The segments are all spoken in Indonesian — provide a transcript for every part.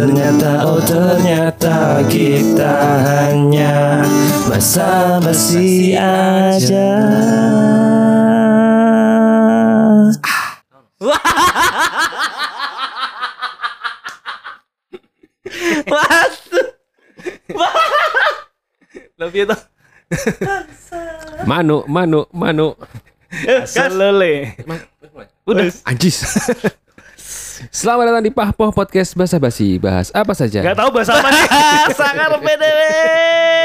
Ternyata oh ternyata Kita hanya Basa-basi aja. Lebih itu Manu, manu, manu. Selele Udah. Anjis. Selamat datang di Pahpoh Podcast Bahasa Basi. Bahas apa saja? Gak tahu bahasa apa nih Sangar PDW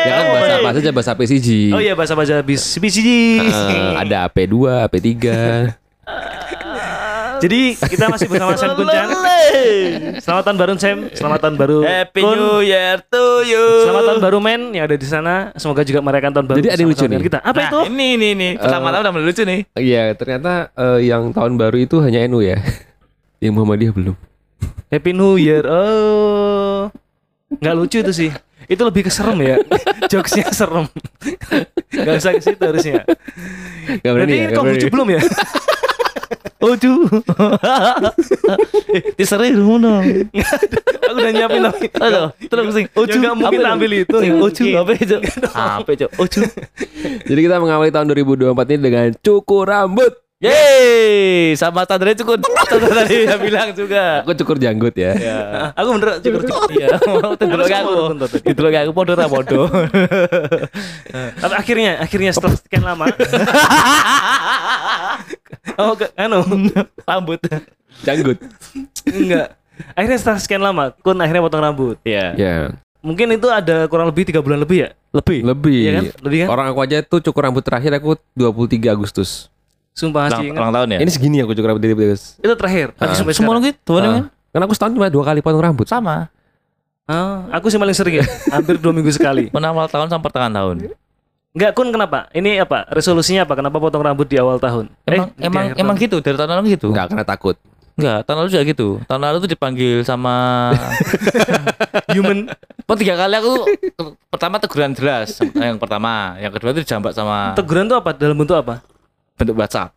Ya kan bahasa apa saja bahasa PCG. Oh iya bahasa bahasa bis BCG Eh, ada AP2, AP3. Jadi kita masih bersama Sam Kuncang Selamat tahun baru Sam Selamat tahun baru Happy Kun. New Year to you Selamat tahun baru men yang ada di sana Semoga juga merayakan tahun baru Jadi ada yang lucu nih. kita Apa Nah, itu? Ini ini ini Pertama tahun udah lucu nih Iya, ternyata eh, yang tahun baru itu hanya NU ya. Yang Muhammadiyah belum. Happy New Year Oh Nggak lucu itu sih itu lebih ke serem ya Jokesnya serem Gak usah ke situ harusnya Gak Berarti berani ya, ini gak kok lucu belum ya? Oju. Diseri dulu dong. Aku udah nyiapin tapi. Aduh Terus sing Oju. Ya nggak mungkin ambil itu. Mungkin. Apa itu Apa itu Oju Jadi kita mengawali tahun 2024 ini dengan cukur rambut. Yeay Sama Tandre cukup Tandre tadi udah bilang juga Aku cukur janggut ya. Ya Aku bener cukur cukur. Iya Itu dulu aku Itu dulu aku Podo ra podo Tapi akhirnya, akhirnya setelah sekian lama. oh, ke, anu, Rambut Janggut. enggak. Akhirnya setelah sekian lama, Kun akhirnya potong rambut. Iya Ya, Mungkin itu ada kurang lebih tiga bulan lebih ya? Lebih lebih. Iya kan? Lebih kan? Orang aku aja tuh cukur rambut terakhir aku 23 Agustus. Sumpah sih. ulang tahun ya Ini segini aku cukur rambut dari Agustus. Itu terakhir. Tapi Ah. sampai Semua gitu kan Karena aku setahun cuma dua kali potong rambut. Sama Ah, aku sih paling sering ya. Hampir dua minggu sekali. Pun awal tahun sampai pertengahan tahun Enggak, Kun kenapa? Ini apa? Resolusinya apa? Kenapa potong rambut di awal tahun? Emang di emang akhir emang tahun. gitu dari tahun lalu gitu. Enggak karena takut. Enggak, tahun lalu juga gitu. Tahun lalu tuh dipanggil sama human Oh tiga kali aku pertama teguran jelas yang pertama, yang kedua itu dijambak sama teguran itu apa? Dalam bentuk apa? Bentuk WhatsApp.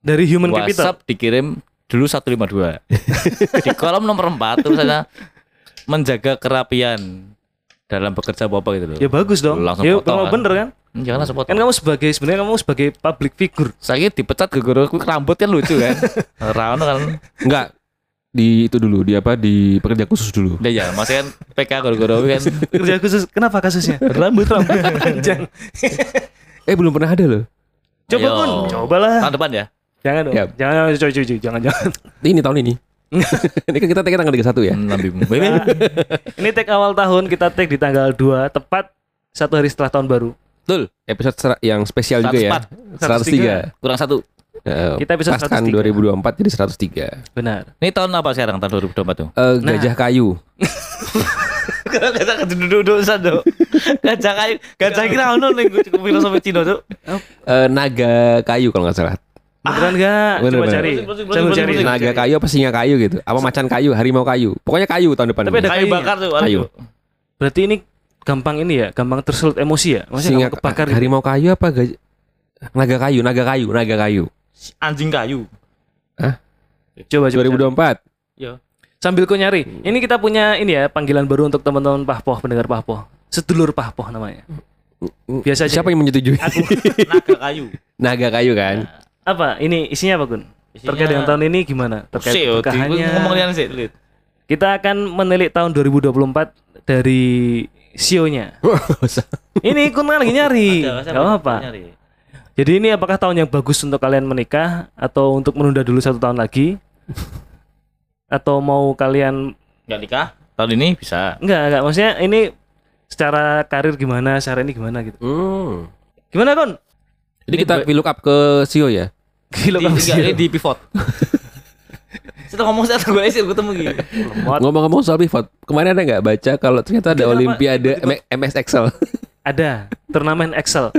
Dari human capital. WhatsApp dikirim dulu 152. Di kolom nomor 4 tulisannya menjaga kerapian dalam bekerja apa gitu loh. Ya bagus dong. Langsung ya potong, kan? bener kan? Jangan langsung potong. Kan kamu sebagai sebenarnya kamu sebagai public figure. Saya dipecat gara-gara aku rambut kan lucu kan. Rano kan. Enggak. Di itu dulu, di apa? Di pekerja khusus dulu. Udah ya, maksudnya kan PK gara-gara aku kan Kerja khusus. Kenapa kasusnya? Rambut rambut panjang. Eh belum pernah ada loh. Coba Ayo. Kun, cobalah. tahun depan ya. Jangan dong. Ya. Jangan coy coy. jangan jangan. Ini tahun ini. ini kan kita take tanggal 31 ya. Hmm, Nabi Nah, ini tag awal tahun kita tag di tanggal 2 tepat satu hari setelah tahun baru. Betul. Episode yang spesial juga ya. 104. 103. Kurang satu. Eh, Kita episode pas kan 103. 2024 jadi 103. Benar. Ini tahun apa sekarang? Tahun 2024 tuh. Eh, gajah kayu. Gajah duduk-duduk sado. Gajah kayu, gajah kira ono ning gue cukup filosofi Cina tuh. Eh, naga kayu kalau nggak salah. Beneran enggak? Bener, Coba bener. cari. Coba cari. Naga kayu apa singa kayu gitu? Apa macan kayu? Harimau kayu? Pokoknya kayu tahun depan. Tapi ada Kayu bakar tuh. Kayu. Berarti ini gampang ini ya, gampang tersulut emosi ya? Maksudnya Singa kebakar gitu. harimau kayu apa gajah? Naga kayu, naga kayu, naga kayu. Anjing kayu. Coba coba. cari. 2024. Yo. Sambil kau nyari. Ini kita punya ini ya panggilan baru untuk teman-teman Pahpoh, pendengar Pahpoh. Sedulur Pahpoh namanya. Biasa aja. Siapa yang menyetujui? Naga kayu. naga kayu kan? Apa? Ini isinya apa, Gun? Isinya- Terkait dengan tahun ini gimana? Terkait sih, Lid. Kita akan menilik tahun 2024 dari sionya. ini Kun kan lagi nyari. Ada, Gak apa-apa. Jadi ini apakah tahun yang bagus untuk kalian menikah atau untuk menunda dulu satu tahun lagi? Atau mau kalian Nggak nikah? Tahun ini bisa. enggak enggak maksudnya ini secara karir gimana, secara ini gimana gitu. Hmm. Gimana Kon? Jadi Ini kita gue- look up ke Sio ya. Di, kamu enggak, ini di pivot. Saya ngomong saya gue sih ketemu gitu. Ngomong-ngomong soal pivot, kemarin ada nggak baca kalau ternyata ada Kenapa? Olimpiade M- MS Excel? ada turnamen Excel.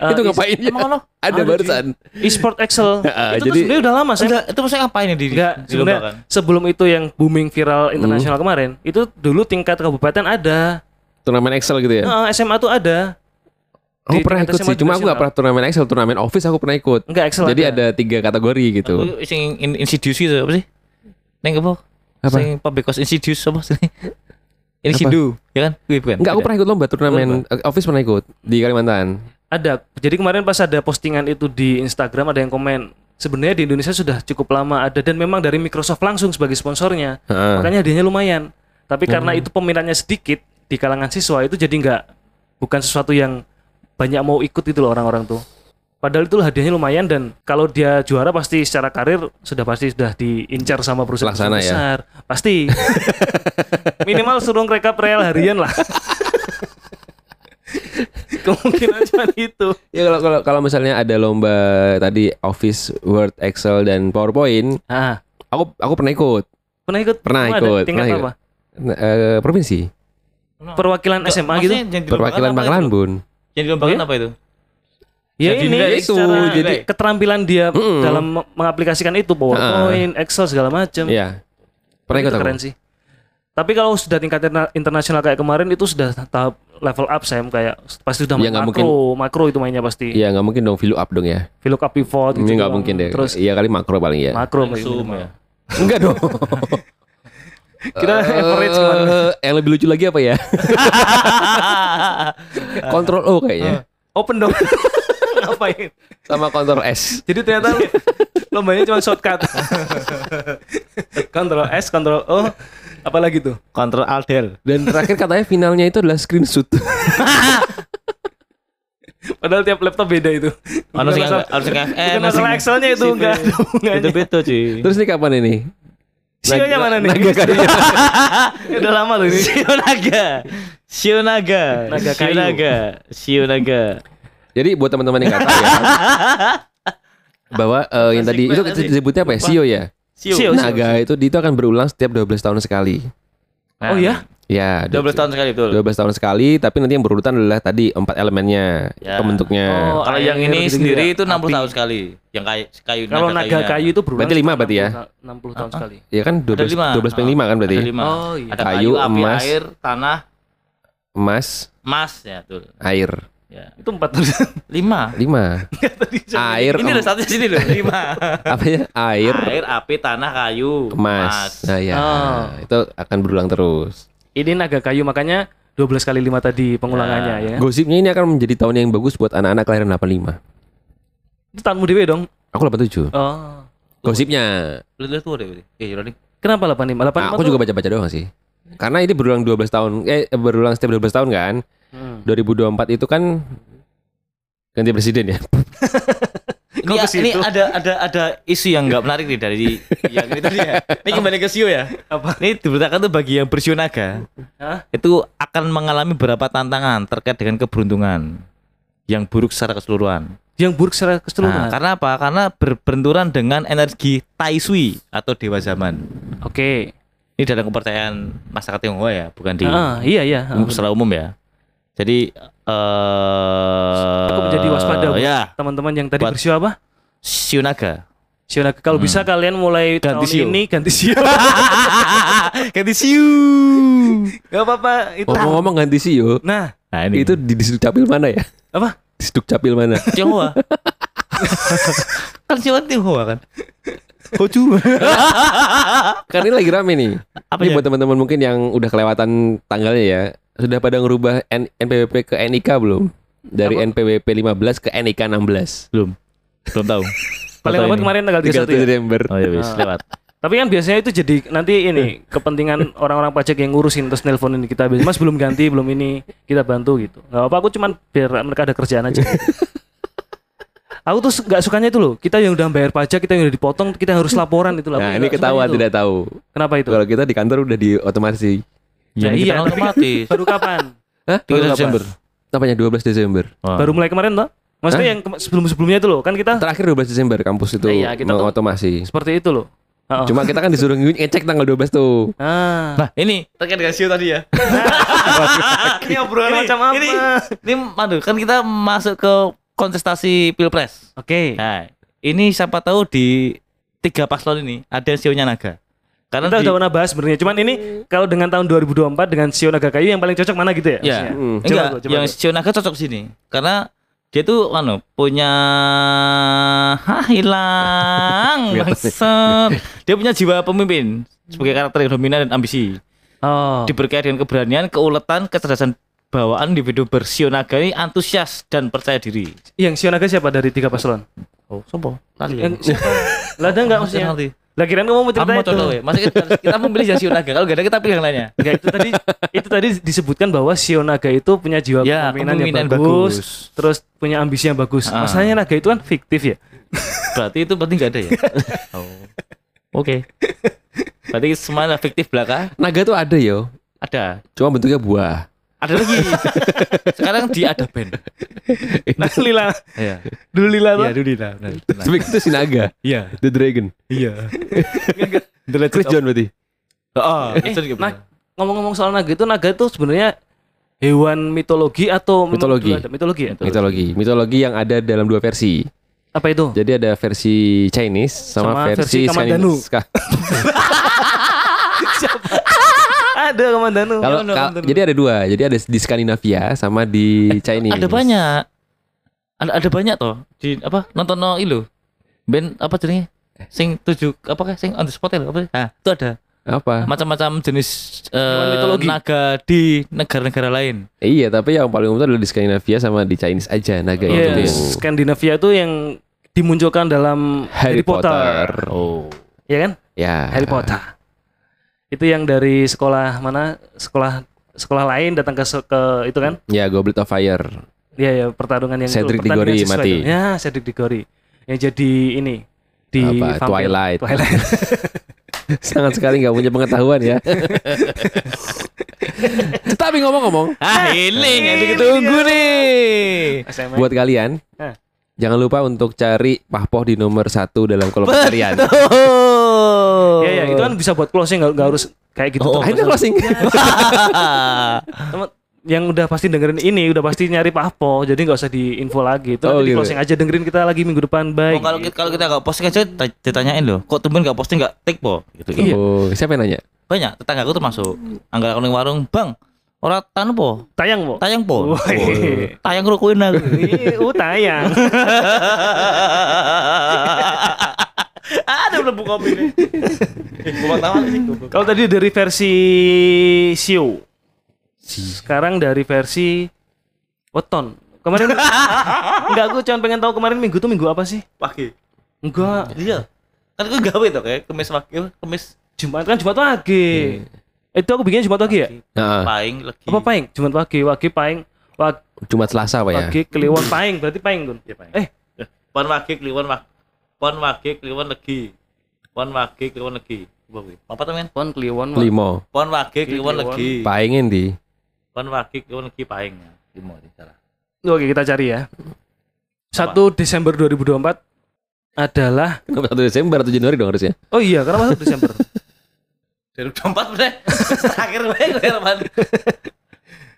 Eh, itu ngapain ya? Emang? Ada Ada, barusan. E-sport Excel. Ah, itu tuh jadi- sebenarnya udah lama saya. Enggak, itu maksudnya ngapain ya di Enggak, sebenarnya dilombakan? sebelum itu yang booming viral internasional Hmm. kemarin, itu dulu tingkat kabupaten ada. Turnamen Excel gitu ya. Nah, SMA tuh ada. Aku di pernah ikut SMA sih, cuma aku gak pernah turnamen Excel, turnamen Office aku pernah ikut. Enggak Excel Jadi ada. ada tiga kategori gitu. Aku sing in, insidious itu apa sih? Neng apa? Apa? Sing public cost insidious apa sih? Ini Sindu, ya kan? Wih, bukan. Enggak, aku pernah ikut lomba turnamen eh, Office pernah ikut di Kalimantan. Ada. Jadi kemarin pas ada postingan itu di Instagram ada yang komen sebenarnya di Indonesia sudah cukup lama ada dan memang dari Microsoft langsung sebagai sponsornya. Heeh. Makanya hadiahnya lumayan. Tapi Hmm. karena itu peminatnya sedikit di kalangan siswa itu jadi nggak bukan sesuatu yang banyak mau ikut itu loh orang-orang tuh. Padahal itu hadiahnya lumayan dan kalau dia juara pasti secara karir sudah pasti sudah diincar sama perusahaan Pelaksana ya? besar. Pasti. Minimal suruh rekap real harian lah. Kemungkinan cuma itu. Ya kalau kalau kalau misalnya ada lomba tadi Office, Word, Excel dan PowerPoint, Ah, aku aku pernah ikut. pernah ikut? Pernah ikut, Tingkat pernah apa? Nah, eh, provinsi, Perwakilan Enggak, SMA gitu? maksudnya dilombakan perwakilan Bangkalan? Bun. Yang dilombakan Oh, apa itu? Ya Jadi ini nilai itu, secara jadi- keterampilan dia Mm-mm. dalam me- mengaplikasikan itu PowerPoint, Excel segala macam. Iya. Pernah ikut itu aku. keren sih. Tapi kalau sudah tingkat interna- internasional kayak kemarin itu sudah tahap level up Sam kayak pasti sudah Ya, main nggak makro, makro itu mainnya pasti. Iya nggak mungkin dong VLOOKUP dong ya. VLOOKUP pivot gitu. Ini nggak mungkin deh. Terus iya kali makro paling ya. makro Zoom minimal. ya. Enggak dong. Kita average ke mana? Eh, yang lebih lucu lagi apa ya? Kontrol O kayaknya. Open dong. Ngapain? Sama kontrol S. Jadi ternyata lombanya cuma shortcut. Ctrl S, Ctrl O, apalagi tuh? Kontrol Alt Del. Dan terakhir katanya finalnya itu adalah screenshot. Padahal tiap laptop beda itu. Bukan masalah- harus bukan FM. masalah Excelnya itu enggak ada hubungannya. Itu beda, cuy. Terus ini kapan ini? Sionya mana nih? Naga kayu. Ya udah lama loh ini. Sionaga. Sionaga. Naga kayu. Sionaga. Sionaga. Jadi buat teman-teman yang nggak tahu ya. bahwa eh, yang tadi itu disebutnya apa ya? Sio ya. Sio, sio. Naga itu itu akan berulang setiap 12 tahun sekali. Oh ya? Ya, 12 tahun sekali betul. 12 tahun sekali, tapi nanti yang berurutan adalah tadi empat elemennya, Ya. pembentuknya. Oh, Kalau yang ini gitu-gitu sendiri itu 60 Api. tahun sekali. Yang kayu kayu Kalau naga kayunya. kayu itu berulang Berarti lima setelah berarti ya? 60 tahun sekali. Ya kan 12 Ada lima. 12 per 5 kan berarti. Ada lima. Oh, iya. Ada Kayu, kayu, api, emas. air, tanah, Emas, emas ya betul. air. Ya. Itu empat terus. Lima. 5. Air, Ini loh satu sini loh. Lima. apa ya? Air, Air, api, tanah, kayu, emas. Nah, ya. Oh. Itu akan berulang terus. Ini naga kayu makanya 12 kali 5 tadi pengulangannya ya. Gosipnya ini akan menjadi tahun yang bagus buat anak-anak kelahiran 85. Itu tahunmu dewe dong. Aku 87. Oh. Gosipnya. Lu lihat tuh deh. Eh, nih. Kenapa 85? 85 Nah, aku tuh- juga baca-baca doang sih. Karena ini berulang 12 tahun. Eh berulang setiap 12 tahun kan. Hmm. 2024 itu kan ganti presiden ya. Ini, situ? ini ada ada ada isu yang nggak menarik nih dari yang ini tadi ya. Ini kembali ke Sio ya. Apa? Ini diberitakan tuh bagi yang bersio naga Hah? itu akan mengalami beberapa tantangan terkait dengan keberuntungan yang buruk secara keseluruhan. Yang buruk secara Nah, keseluruhan. karena apa? Karena berbenturan dengan energi Tai Sui atau dewa zaman. Oke. Ini dalam kepercayaan masyarakat Tionghoa ya, bukan di Ah, iya iya. Umum- secara umum ya. Jadi eh Cukup menjadi waspada buat Ya, Teman-teman yang tadi bersio apa? Sio naga. Sio naga. Kalau bisa kalian mulai Ganti tahun sio. ini ganti sio. Ganti siu. Gak apa-apa itu. Ngomong-ngomong ganti CEO, Nah, Nah, ini itu di Disduk Capil mana ya? apa? Disduk Capil mana? Tionghoa. kan Siwa Tionghoa kan. Hoju. kan ini lagi rame nih. Apa ini ya? buat teman-teman mungkin yang udah kelewatan tanggalnya ya. Sudah pada ngerubah N- NPWP ke NIK belum? Dari Apa? NPWP 15 ke NIK 16. Belum. Belum tahu. Paling lambat ini? kemarin tanggal 31 31 ya. Desember. Oh ya wis, Ah. lewat. Tapi kan biasanya itu jadi nanti ini kepentingan orang-orang pajak yang ngurusin terus nelponin kita. Mas belum ganti, belum ini kita bantu gitu. Gak apa-apa, aku cuman biar mereka ada kerjaan aja. aku tuh nggak sukanya itu loh. Kita yang udah bayar pajak, kita yang udah dipotong, kita harus laporan itu lah. Nah, ini itu. tidak tahu. Kenapa itu? Kalau kita di kantor udah diotomasi. Ya, Ya, iya, otomatis. Baru kapan? Hah? 3 Baru kapan? Desember. Apanya 12 Desember? Oh. Baru mulai kemarin toh? Maksudnya yang ke- sebelum-sebelumnya itu loh, kan kita Terakhir 12 Desember kampus itu Iya, kita mengotomasi. seperti itu loh. Oh. Cuma kita kan disuruh ngecek tanggal 12 tuh. Ah. Nah, ini terkait dengan Sio tadi ya. ini obrolan macam apa? Ini, ini madu kan kita masuk ke kontestasi Pilpres. Oke. Nah, ini siapa tahu di tiga paslon ini ada sionya naga. Karena Kita di, udah pernah bahas sebenarnya. Cuman ini kalau dengan tahun 2024 dengan Sio Naga Kayu yang paling cocok mana gitu ya? ya, maksudnya? Hmm. enggak, Coba coba yang tuh. sio naga cocok sini. Karena dia tuh anu punya Hah, hilang bangsat. Dia punya jiwa pemimpin sebagai karakter yang dominan dan ambisi. Oh. Diberkahi dengan keberanian, keuletan, kecerdasan bawaan individu bersio naga ini antusias dan percaya diri. Yang Sio Naga siapa dari tiga paslon? Oh, sopo? Siapa? Lah ada enggak maksudnya? Lah kirain kamu mau cerita itu. contoh ya? Masih kita, kita memilih yang sio naga. Kalau gak ada kita pilih yang lainnya. Enggak itu tadi itu tadi disebutkan bahwa Sio Naga itu punya jiwa Ya, kepemimpinan yang bagus, bagus. terus punya ambisi yang bagus. Ah. Masalahnya Naga itu kan fiktif ya. Berarti itu berarti nggak ada ya? oh. Oke. Berarti semuanya fiktif belaka Naga tuh ada yo. ada. Cuma bentuknya buah. Ada lagi. Sekarang di ada band. Nah, Lila. Iya. Dulu Lila. Iya, dulu lah. Tapi itu si naga. Iya. The Dragon. Iya. Chris John berarti. Oh, Eh, nah, ngomong-ngomong soal naga itu naga itu sebenarnya hewan mitologi atau Mitologi. ada? mitologi ya? Mitologi. Mitologi yang ada dalam dua versi. Apa itu? Jadi ada versi Chinese sama, Sama versi versi, Kamandanu. Ada Kamandanu. Kalau Iya, jadi ada dua. Jadi ada di Skandinavia sama di Chinese. ada banyak. Ada ada banyak toh di apa nonton no ilu. Band apa jenisnya? Sing tujuh apa sing on the spot ya? Apa? Nah, itu ada Apa? macam-macam jenis eh, Hewan mitologi. naga di negara-negara lain. Iya, tapi yang paling umum adalah di Skandinavia sama di Chinese aja naga Iya, itu. Skandinavia itu yang dimunculkan dalam Harry Potter. Oh. ya kan? Ya. Harry Potter. Itu yang dari sekolah mana? Sekolah sekolah lain datang ke ke itu kan? Ya, Goblet of Fire. Iya ya pertarungan yang Cedric Diggory mati. itu. Ya, Cedric Diggory. Yang jadi ini di Apa? vampir. Twilight. Twilight. Sangat sekali nggak punya pengetahuan ya. Tapi ngomong-ngomong, Ah, healing yang Healing ditunggu nih. SMA. buat kalian, Hah. Jangan lupa untuk cari pahpoh di nomor satu dalam kolom. Oh. Ya ya itu kan bisa buat closing nggak nggak harus kayak gitu. Oh, terus. Akhirnya closing. Teman- yang udah pasti dengerin ini udah pasti nyari Pahpo jadi nggak usah diinfo lagi itu Oh, nanti gitu. closing aja dengerin kita lagi minggu depan Oh, baik kalau kita kalau kita nggak posting aja ta- ditanyain loh, kok temen nggak posting nggak take po gitu. Iya. Oh, siapa yang nanya? Banyak tetanggaku tuh masuk. Anggal aku ning warung, "Bang, ora tanu po? tayang po Tayang po." Oh, Tayang rukuin aku. Uh tayang Ada udah buka kopi nih. Eh, gua tahu sih kalau tadi dari versi Sio sekarang dari versi Weton kemarin enggak aku cuma pengen tahu kemarin minggu tuh minggu apa sih Pagi. enggak Iya. Kan aku gawe tuh kayak kemis pagi, kemis Jumat kan Jumat pagi itu aku bikin Jumat pagi ya Nah, paing lagi. apa paing Jumat pagi wagi paing wagi, Jumat Selasa apa ya? wagi kliwon paing berarti paing Gun Iya, paing. eh Pon wage kliwon wag. Pon wage kliwon legi. Pon wage kliwon legi. Apa temen? pon kliwon Limo. Pon wage kliwon legi. Paingin di. Pon wage kliwon legi paing. Limo di salah. Oke kita cari ya. 1 Desember 2024 adalah Kenapa 1 Desember atau Januari dong harusnya? Oh iya karena masuk Desember. 2024 bre. Terakhir wae kowe reman.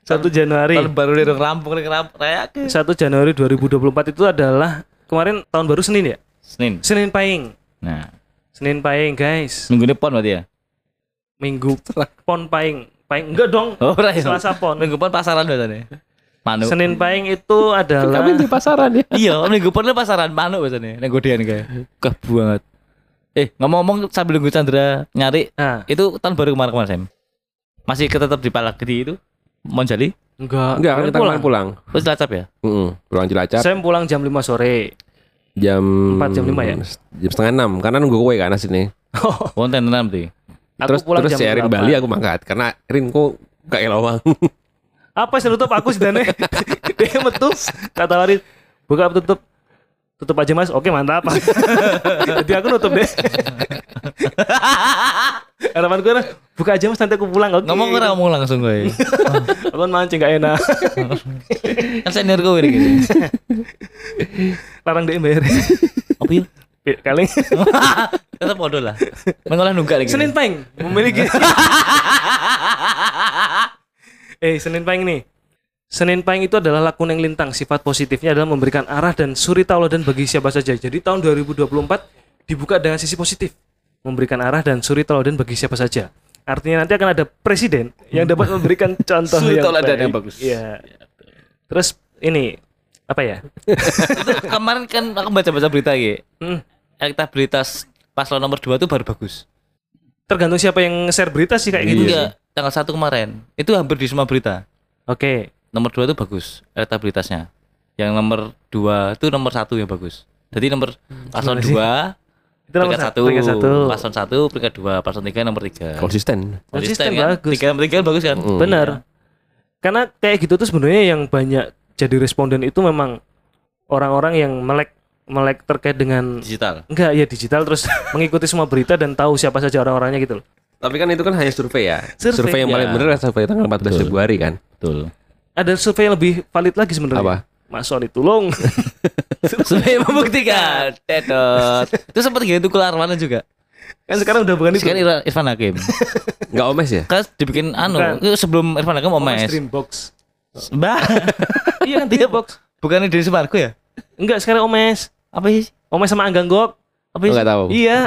1 Januari. Tahun baru dari rampung ramp raya 1 Januari 2024 itu adalah kemarin tahun baru Senin ya? Senin. Senin Pahing. Nah, Senin Pahing guys. minggu depan berarti ya. Minggu Pon Pahing. Pahing enggak dong. Oh, ora ya. Selasa Pon. Minggu depan pasaran biasanya. Manu. Senin Pahing itu adalah Kami di pasaran ya. iya, minggu lu pasaran manu biasanya. Ning godean kayak. Keh banget. Eh, ngomong-ngomong sambil nunggu Chandra nyari Nah, itu tahun baru kemarin-kemarin Sam. Masih tetap di Palagedi itu Monjali enggak. Enggak, kemarin kita pulang. pulang. terus Cilacap ya Mm-mm, pulang Cilacap Saya pulang jam 5 sore. jam 4, jam 5 ya? Jam setengah enam karena nunggu kue kan sini. Wonten enam tuh Aku terus pulang terus jam si Erin 8. Bali aku mangkat karena Erin kok gak elawang. apa sih nutup aku sedane dia metu kata Warid buka tutup tutup aja mas. Oke mantap. Jadi aku nutup deh. Harapan gue nah, buka aja mas nanti aku pulang. Oke. Ngomong ora ngomong langsung gue kan mancing gak enak. Kan senior gue ini gitu larang dia bayar. Apa ya kaleng. Tetap bodoh lah. Mengolah nunggak lagi. Senin Peng memiliki. Eh, Senin Peng nih. Senin Peng itu adalah lakuning lintang. Sifat positifnya adalah memberikan arah dan suri tauladan bagi siapa saja. Jadi tahun 2024 dibuka dengan sisi positif. Memberikan arah dan suri tauladan bagi siapa saja. Artinya nanti akan ada presiden yang dapat memberikan contoh Suri yang tauladan baik. yang bagus. Iya. Terus ini apa ya? Itu kemarin kan aku baca-baca berita gitu. Hmm, Elektabilitas paslon nomor 2 itu baru bagus. tergantung siapa yang share berita sih kayak gitu. Enggak, tanggal 1 kemarin. Itu hampir di semua berita. Oke. Nomor 2 itu bagus elektabilitasnya. Yang nomor 2 itu nomor 1 yang bagus. Jadi nomor paslon Gimana sih? 2 Itu nomor peringkat satu. 1, Peringkat satu. paslon 1, peringkat 2, paslon 3, nomor 3. Konsisten. Konsisten, kan? bagus. 3 nomor 3 bagus kan? Mm. Benar. Karena kayak gitu tuh sebenarnya yang banyak jadi responden itu memang orang-orang yang melek melek terkait dengan Digital. enggak ya digital terus mengikuti semua berita dan tahu siapa saja orang-orangnya gitu loh. Tapi kan itu kan hanya survei ya. Survei. Survei, yang paling Ya. benar adalah survei tanggal 14 Betul. Februari kan. Betul. Ada survei yang lebih valid lagi sebenarnya. Apa? Mas Sony tolong. Supaya membuktikan. Tetot. Itu sempat gitu keluar mana juga. kan sekarang udah bukan itu. Sekarang Irfan, Irfan Hakim. Enggak omes ya? Kan dibikin anu, Bukan. itu sebelum Irfan Hakim omes. Dreambox. Mbak. iya kan Dreambox. Bukannya dari Sumargo ya? Enggak sekarang Omes. Apa sih? Omes sama Anggang Gok. Apa sih? enggak tahu. Iya.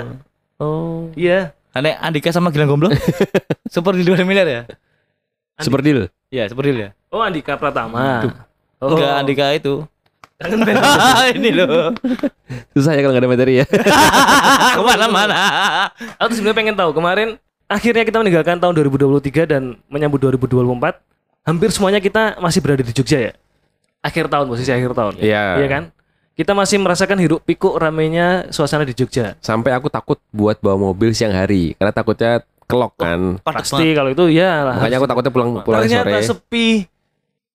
Oh. Iya. Aneh Andika sama Gilang Gomblo. Super di 2 miliar ya? Super deal. Iya, super deal ya. Oh Andika Pratama. Oh. Enggak Andika itu. Kangen band. ini loh. Susah ya kalau nggak ada materi ya. Ke mana-mana. Aku tuh sebenarnya pengen tahu kemarin akhirnya kita meninggalkan tahun 2023 dan menyambut 2024. Hampir semuanya kita masih berada di Jogja ya. Akhir tahun posisi akhir tahun. Iya. Iya kan? Kita masih merasakan hiruk pikuk ramenya suasana di Jogja. Sampai aku takut buat bawa mobil siang hari karena takutnya kelok kan. Pasti kalau itu ya lah. Makanya aku takutnya pulang pulang Ternyata sore. sepi.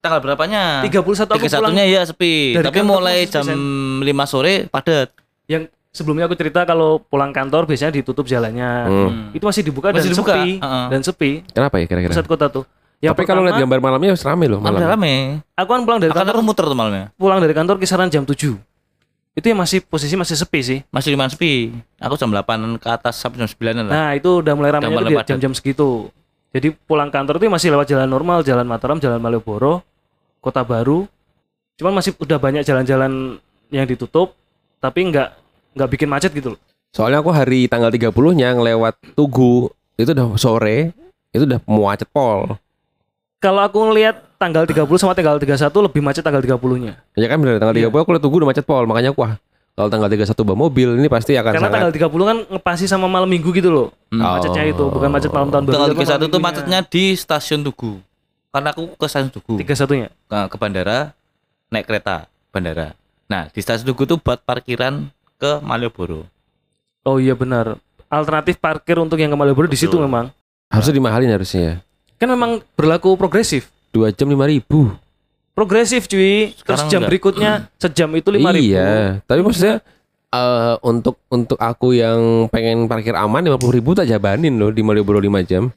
Tanggal berapanya? 31 aku pulang. satunya ya sepi. Dari Tapi kantor mulai jam sepi, 5 sore padat. Yang sebelumnya aku cerita kalau pulang kantor biasanya ditutup jalannya. Hmm. Itu masih dibuka Masih dan dibuka, sepi. heeh. Dan sepi. Kenapa ya kira-kira? Pusat kota tuh. Yang Tapi kalau lihat gambar malamnya rame loh Malam malam. rame. aku kan pulang dari Akan kantor aku muter tuh malamnya. pulang dari kantor kisaran jam 7 itu yang masih posisi masih sepi sih Masih lumayan sepi. Aku jam 8 ke atas sampai jam 9 lah. nah itu udah mulai padat. jam-jam segitu jadi pulang kantor itu masih lewat jalan normal jalan Mataram jalan Malioboro kota baru cuman masih udah banyak jalan-jalan yang ditutup tapi nggak nggak bikin macet gitu loh Soalnya aku hari tanggal 30-nya ngelewat Tugu itu udah sore itu udah macet pol. kalau aku ngelihat tanggal 30 sama tanggal 31 lebih macet tanggal 30-nya Ya kan bener tanggal Iya. 30 aku lihat Tugu udah macet pol makanya aku wah kalau tanggal 31 bawa mobil ini pasti akan karena sangat tanggal 30 kan ngepasi sama malam minggu gitu loh Hmm. macetnya itu bukan macet malam tahun baru Tanggal tapi malam 31 tuh minggunya. macetnya di stasiun Tugu. Karena aku ke stasiun Tugu. 31 nya Ke, ke bandara naik kereta bandara. Nah, di stasiun Tugu tuh buat parkiran ke Malioboro. oh iya benar alternatif parkir untuk yang ke Malioboro di situ memang harusnya dimahalin harusnya ya. kan memang berlaku progresif Dua jam lima ribu. progresif cuy terus Sekarang jam enggak. berikutnya sejam itu lima ribu Iya, tapi maksudnya eh untuk untuk aku yang pengen parkir aman lima puluh ribu tak jabanin loh di Malioboro 5 jam.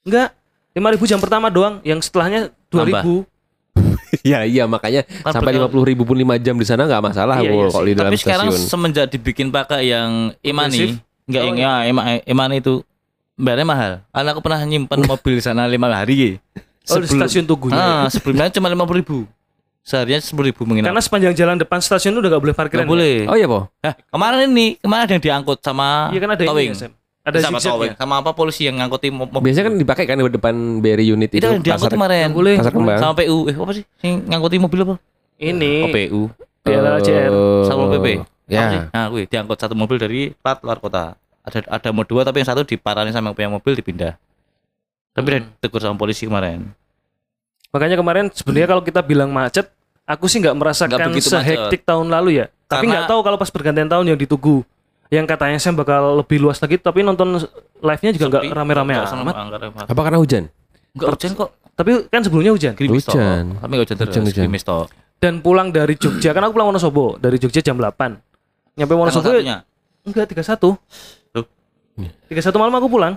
enggak lima ribu jam pertama doang yang setelahnya dua ribu ya iya makanya Kan sampai lima puluh ribu pun 5 jam di sana nggak masalah Iya, iya kalau di dalam Tapi sekarang stasiun. semenjak dibikin pakai yang? Imani, enggak Oh, yang ya, Ima- Imani itu bayarnya mahal. Karena aku pernah nyimpen mobil di sana lima hari. Oh di stasiun Tugu Ah, sebelumnya cuma lima puluh ribu. Seharinya sepuluh ribu menginap. karena sepanjang jalan depan stasiun itu udah gak boleh parkiran Nggak boleh. Oh iya po. Eh, kemarin ini, kemarin ada yang diangkut sama iya kan ada towing. ini ya, ada sama zigzag towing, ya sama apa polisi yang ngangkutin mo- mobil. Biasanya kan dipakai kan di depan BRI unit itu itu, yang diangkut pasar, kemarin. Nggak boleh. pasar kembang. Sama PU. Eh, apa sih? Yang ngangkutin mobil apa? ini Oh, PU. PLHCR Eh, Satpol PP. Apa sih? Ya. Nah, gue diangkut satu mobil dari plat luar kota. Ada ada mau dua tapi yang satu diparani sama yang punya mobil dipindah. Tapi udah Hmm. tegur sama polisi kemarin. makanya kemarin sebenarnya kalau kita bilang macet aku sih nggak merasakan Nggak begitu sehektik tahun lalu ya tapi Karena- nggak tahu kalau pas pergantian tahun yang ditugu yang katanya saya bakal lebih luas lagi tapi nonton live-nya juga nggak rame-rame Nggak amat nggak rame. Apa karena hujan? Enggak hujan kok. tapi kan sebelumnya hujan Gerimis toh. Hujan. Tapi hujan terus. Hujan, hujan. Gerimis toh. dan pulang dari Jogja kan aku pulang Wonosobo dari Jogja jam 8 nyampe Wonosobo enggak 31 Loh? 31 malam aku pulang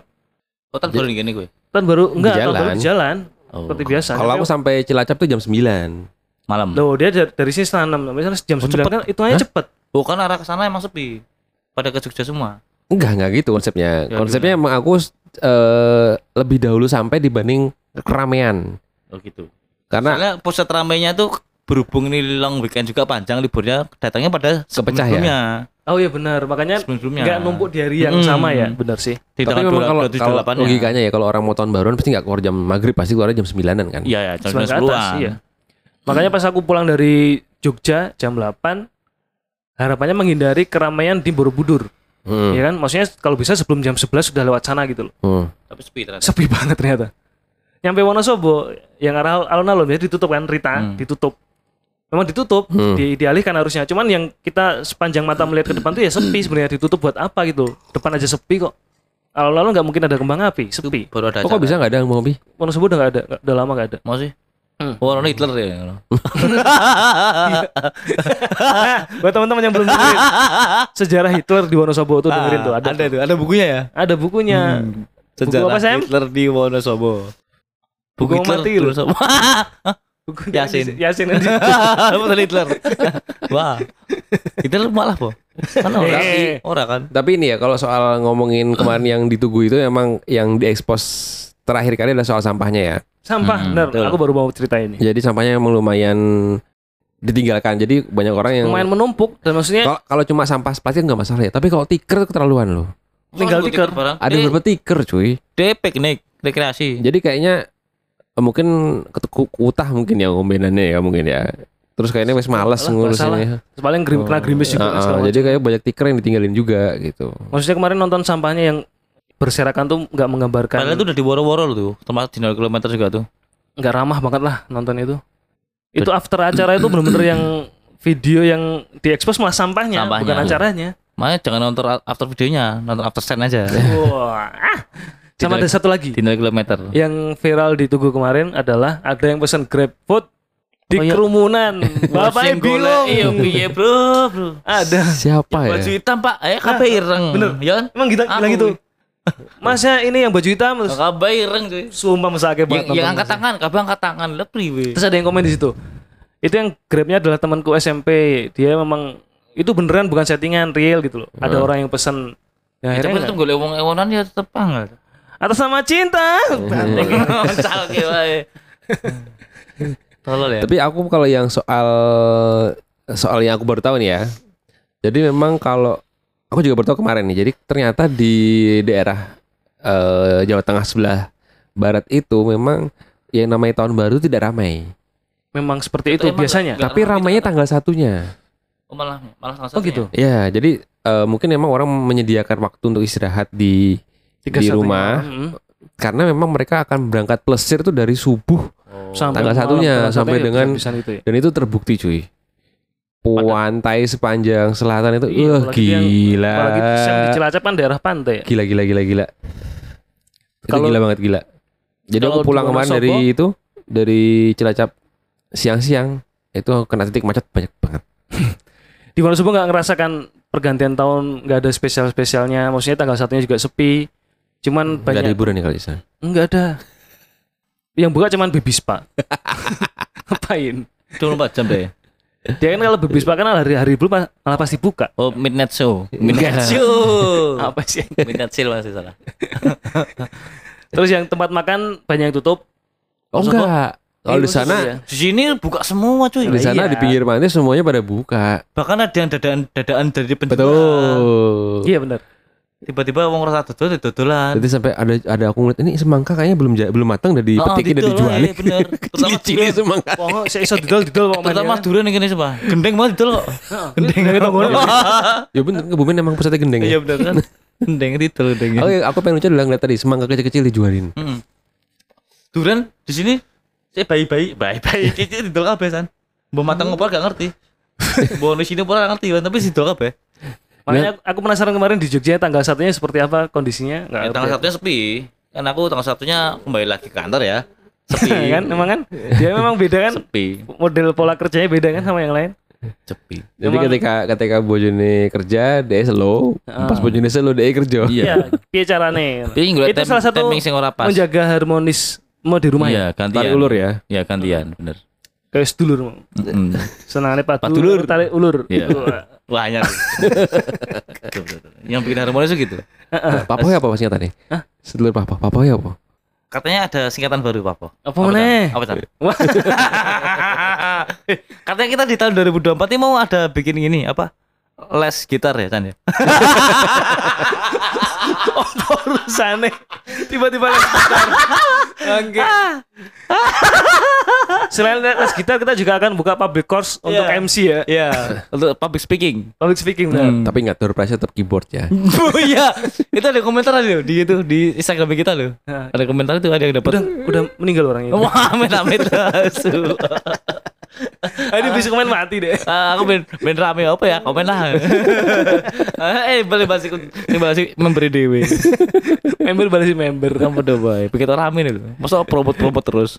tak baru gini gue. Kan baru enggak tahun baru jalan. di jalan Oh. seperti biasa Kalau aku sampai Cilacap tuh jam 9. Malam. Loh dia dari, sini setengah enam, misalnya jam Oh, cepet. kan itu aja cepet. Bukan arah ke sana emang sepi. Pada ke Jogja semua. Enggak, enggak gitu konsepnya. Ya, konsepnya emang aku eh, lebih dahulu sampai dibanding keramaian. Oh gitu. Karena Soalnya pusat ramainya tuh berhubung ini long weekend juga panjang liburnya datangnya pada Kepecah ya? Oh iya benar, makanya nggak numpuk di hari yang Mm. sama ya, benar sih. Di tapi memang kalau, 27, kalau 28 -nya. logikanya ya kalau orang mau tahun baruan pasti nggak keluar jam maghrib pasti keluar jam 9-an kan. Iya ya, jam Sembilan ke 10 atas, iya. Makanya pas aku pulang dari Jogja jam 8 harapannya menghindari keramaian di Borobudur. Hmm. Ya kan? Maksudnya kalau bisa sebelum jam 11 sudah lewat sana gitu loh. Hmm. Tapi sepi ternyata. Sepi banget ternyata. Nyampe Wonosobo yang arah alun-alun ya ditutup kan Rita, Hmm. ditutup. Memang ditutup, Hmm. di, dialihkan harusnya. Cuman yang kita sepanjang mata melihat ke depan tuh ya sepi sebenarnya ditutup buat apa gitu. Depan aja sepi kok. Alun-alun nggak mungkin ada kembang api, sepi. Baru ada Oh, kok bisa nggak ada mau Bi? Wonosobo udah nggak ada, udah lama nggak ada. Mau sih? Hmm. Oh, orang Hitler ya. Buat teman-teman yang belum dengerin sejarah Hitler di Wonosobo tuh dengerin tuh ada. ada tuh, ada bukunya ya. Ada bukunya. Buku apa, Sam? Hitler di Wonosobo. Buku mati di. Wonosobo. Yasin. Yasin. Betul Hitler. Wah. Hitler malah po. Kan orang, Eh. orang kan. Tapi ini ya kalau soal ngomongin kemarin yang ditugu itu emang yang diekspos terakhir kali adalah soal sampahnya ya. Sampah, Hmm, bener. betul. Aku baru mau cerita ini. Jadi sampahnya emang lumayan ditinggalkan. Jadi banyak orang yang Lumayan menumpuk dan maksudnya kalau kalau cuma sampah plastik nggak masalah ya. Tapi kalau tiker itu keterlaluan loh. Tinggal Oh, tiker. barang. Ada beberapa tiker cuy. Dia piknik, rekreasi. Jadi kayaknya mungkin ketuk- kutah mungkin ya ngombenannya ya mungkin ya. Terus kayaknya wes males salah. ngurusinnya. paling grim, kena grimis juga. Ah, segala jadi kayak banyak tiker yang ditinggalin juga gitu. maksudnya kemarin nonton sampahnya yang berserakan tuh nggak menggambarkan Padahal itu udah di woro-woro loh tuh, termasuk di 0 km juga tuh. nggak ramah banget lah nonton itu. Itu after acara itu bener-bener yang video yang diekspos malah sampahnya, Sampahnya. bukan acaranya. Makanya jangan nonton after videonya, nonton after stand aja. Wah. Ah. Sama ada satu lagi di 0 km. yang viral di Tugu kemarin adalah ada yang pesan Grab Food di Oh, iya. kerumunan. Bapaknya bingung. Iya, piye, Bro, Bro. Ada. Siapa ya? Baju hitam, Pak. Eh, kabeh ireng. bener. Ya kan? Emang kita bilang gitu. Masa ini yang baju hitam terus Kabeh ireng cuy. sumpah mesake Yang, banget. yang nonton angkat itu. tangan, kabeh angkat tangan. Lah priwe. Terus ada yang komen di situ. Itu yang Grabnya adalah temanku SMP. Dia memang itu beneran bukan settingan real gitu loh. Ada orang yang pesan ya, Ya, tapi akhirnya tetep nggak- golek wong ewonan ya tetep angel. Atas nama cinta. Tolol ya. Tapi aku kalau yang soal soal yang aku baru tahu nih ya. Jadi memang kalau aku juga baru tahu kemarin nih. Jadi ternyata di daerah eh, Jawa Tengah sebelah barat itu memang yang namanya tahun baru tidak ramai. Memang seperti itu Emang biasanya. nggak- Tapi ramainya tanggal satunya. Oh, malah malah salah Oh gitu. Ya, jadi eh, mungkin memang orang menyediakan waktu untuk istirahat di Tiga di rumah Mm. karena memang mereka akan berangkat plesir tuh dari subuh Sampai Tanggal satunya, sampai dengan- itu ya. dan itu terbukti cuy. Pantai sepanjang selatan itu, Iya, yang- gila. Apalagi yang di Cilacap kan daerah pantai ya. Gila gila gila gila. Itu Kalau- gila banget gila. Jadi aku pulang kemarin dari itu dari Cilacap siang-siang itu kena titik macet banyak banget. Di Wonosobo nggak ngerasakan pergantian tahun nggak ada spesial spesialnya. Maksudnya tanggal satunya juga sepi. Cuman Gak ada banyak hiburan nih kali sana. nggak ada. Yang buka cuman baby spa. Ngapain? 24 jam deh. Dia kan kalau baby spa kan hari-hari belum ma- malah pasti buka. Oh, midnight show. Midnight show. Apa sih? midnight show masih salah. Terus yang tempat makan banyak yang tutup. Oh enggak. Kalau di sana iya. Di sini buka semua cuy. di sana Iya. di pinggir pantai semuanya pada buka. Bahkan ada yang dadaan dadaan dari penjual. Betul. Iya benar. Tiba-tiba wong rasa dodol dodolan. Jadi sampai ada ada aku ngeliat ini semangka kayaknya belum belum matang udah dipetikin dan dijualin. eh, bener. Cili-cili semangka. Oh, saya iso didol didol kok Terutama durian gini sumpah. Gendeng banget didol kok. Gendeng gitu Ya bener Kebumen emang pusatnya gendeng Iya ya. bener kan. Gendeng didol gendeng. Aku, aku pengen lucu adalah ngeliat tadi semangka kecil-kecil dijualin. Mm. Durian di sini saya bayi-bayi, bayi-bayi itu didol kabeh san. Mbok matang apa gak ngerti. Sini pura gak ngerti, tapi didol kabeh. Makanya aku penasaran kemarin di Jogja tanggal satunya seperti apa kondisinya? Nggak Ya, tanggal satunya sepi. Kan aku tanggal satunya kembali lagi ke kantor ya. Sepi. kan memang kan dia memang beda kan Sepi. model pola kerjanya beda kan sama yang lain Sepi. Jadi Emang- ketika ketika bojone kerja, dia slow. Ah. Pas bojone slow, dia kerja. Iya. ya piye carane itu tem- salah satu sing ora pas. menjaga harmonis mau di rumah Iya, ya gantian. Tarik ulur ya. Iya, gantian, bener. kayak sedulur Mm. senangnya Padulur. padulur tarik ulur Iya. Wah, yang bikin harmonis itu gitu. Papoy apa mas singkatannya? Sedulur papa. Papoy apa? Katanya ada singkatan baru Papo. Apa meneh? Apa. Eh, Katanya kita di tahun 2024 ini mau ada bikin gini apa? Les gitar ya Chan ya? Urusane tiba-tiba les gitar. Oke. Selain les gitar kita juga akan buka public course untuk Iya. MC ya. Iya, untuk public speaking. Public speaking benar. Tapi nggak door prize tetap keyboard ya. oh iya, itu ada komentar loh di itu di Instagram kita loh. Nah, Ada komentar itu ada yang dapat. udah udah meninggal orangnya. Wah, amit amit asu. Ah, Ini bisa komen mati deh. Ah, aku ben ben rame apa ya? Komen lah. eh, boleh bahas ikut ini bahas memberi dewe. Member balas member. Kamu udah baik. Begitu rame nih loh. Masa promote-promote terus.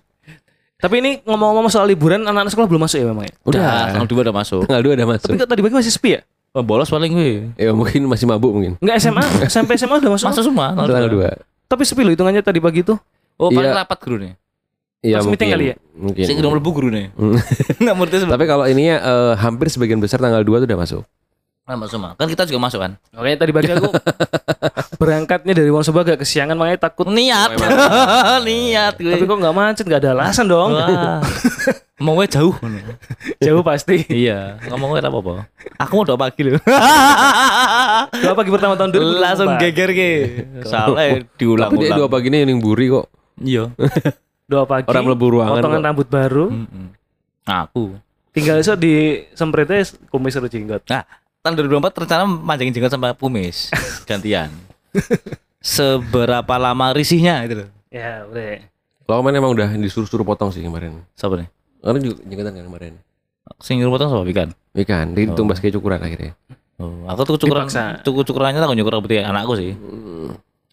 Tapi ini ngomong-ngomong soal liburan anak-anak sekolah belum masuk ya memang ya? Udah, tanggal dua udah masuk. Tanggal dua udah Tapi masuk. kok tadi pagi masih sepi ya? Oh, bolos paling gue. Ya mungkin masih mabuk mungkin. Enggak SMA, SMP SMA udah masuk. Masuk semua. Tanggal dua. Tapi sepi loh hitungannya tadi pagi tuh. Oh, paling Iya. rapat guru nih. Iya mungkin. kali ya? Mungkin. Sing udah mlebu guru nih. Enggak ngerti sebab. Tapi kalau ininya eh, hampir sebagian besar tanggal 2 tuh udah masuk. Masuk semua. Kan kita juga masuk kan. Oke tadi pagi aku berangkatnya dari Wonosobo agak kesiangan makanya takut. Niat. Niat gue. Tapi kok nggak macet nggak ada alasan dong. Ngomong gue jauh. Jauh pasti. iya, ngomong gue apa-apa. Aku mau doa pagi loh. Dua pagi pertama tahun dulu Langsung geger ke. Salah diulang-ulang. Tapi dia dua pagi ini yang buri kok. Iya. Dua pagi. Orang mlebu ruangan Potongan kok. rambut baru. Aku. Tinggal esok di sempretnya kumis atau jenggot. Nah, tahun 2024 rencana manjangin jenggot sama kumis gantian. Seberapa lama risihnya itu loh. Ya udah. Kalau main emang udah disuruh-suruh potong sih kemarin. Siapa nih? Karena juga jenggotan kan kemarin. Sing nyuruh potong sama Ikan. Ikan, ditumbas kayak cukuran akhirnya. Oh, aku tuh cukuran cukur cukurannya tak nyukur rambutnya anakku sih.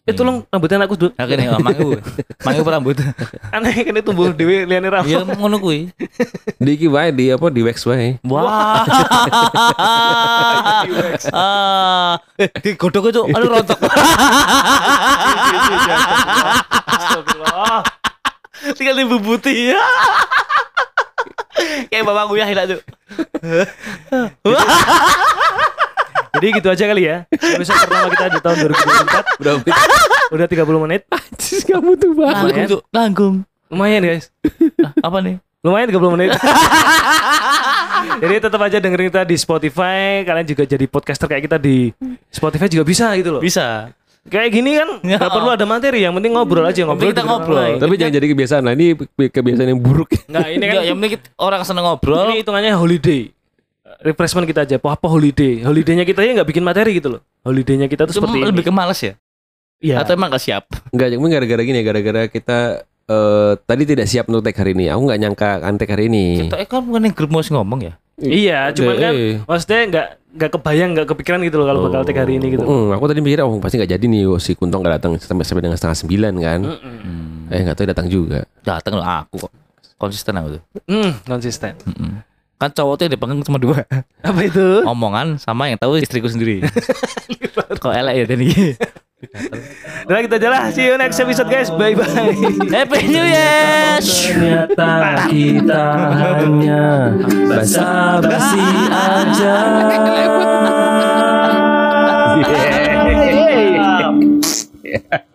Eh tolong rambutnya anakku dulu. Akhirnya oh, mangu. mangu rambut. Aneh kan itu tumbuh dewi liane rambut. Iya ngono kuwi. Di iki wae di apa di wax wae. Wah. Ah, eh digodhog itu anu rontok. Astagfirullah. Tinggal dibubuti. Kayak bapakku ya hilang tuh. Jadi gitu aja kali ya. Episode pertama kita di tahun 2024 Berapa menit? udah 30 menit. Anjis kamu tuh banget. Nanggung tuh, nanggung. Lumayan guys. Ah, Apa nih? Lumayan 30 menit. jadi tetap aja dengerin kita di Spotify. Kalian juga jadi podcaster kayak kita di Spotify juga bisa gitu loh. Bisa. Kayak gini kan Ya. nggak perlu ada materi, yang penting ngobrol aja ngobrol. kita ngobrol. lain. Tapi jangan jadi kebiasaan. Nah, ini kebiasaan yang buruk. Nggak, ini kan yang penting orang seneng ngobrol. ini hitungannya holiday. Refreshment kita aja. Apa holiday? Holidaynya kita ya nggak bikin materi gitu loh. Holidaynya kita tuh Cuma seperti lebih ini. ke males ya? Iya. Atau emang gak siap? Enggak, cuma gara-gara gini, gara-gara kita eh tadi tidak siap untuk tag hari ini. Aku nggak nyangka akan tag hari ini. Kita eh, kan bukan yang grup mau ngomong ya? Iya, cuman kan Eh. maksudnya nggak nggak kebayang, nggak kepikiran gitu loh kalau bakal take hari ini gitu. Hmm, aku tadi mikir oh pasti nggak jadi nih oh, si Kuntong nggak datang sampai sampai dengan setengah sembilan kan. Mm-mm. Eh nggak tahu datang juga. Datang loh aku kok. Konsisten aku tuh. Hmm, konsisten. Mm-mm. Kan cowok tuh yang dipegang cuma dua. Apa itu? Omongan sama yang tahu istriku sendiri. Kok elek ya tadi? Nah kita jalan. See you next episode guys. Bye bye. Happy New Year! Ternyata kita hanya basa-basi aja. Yeah.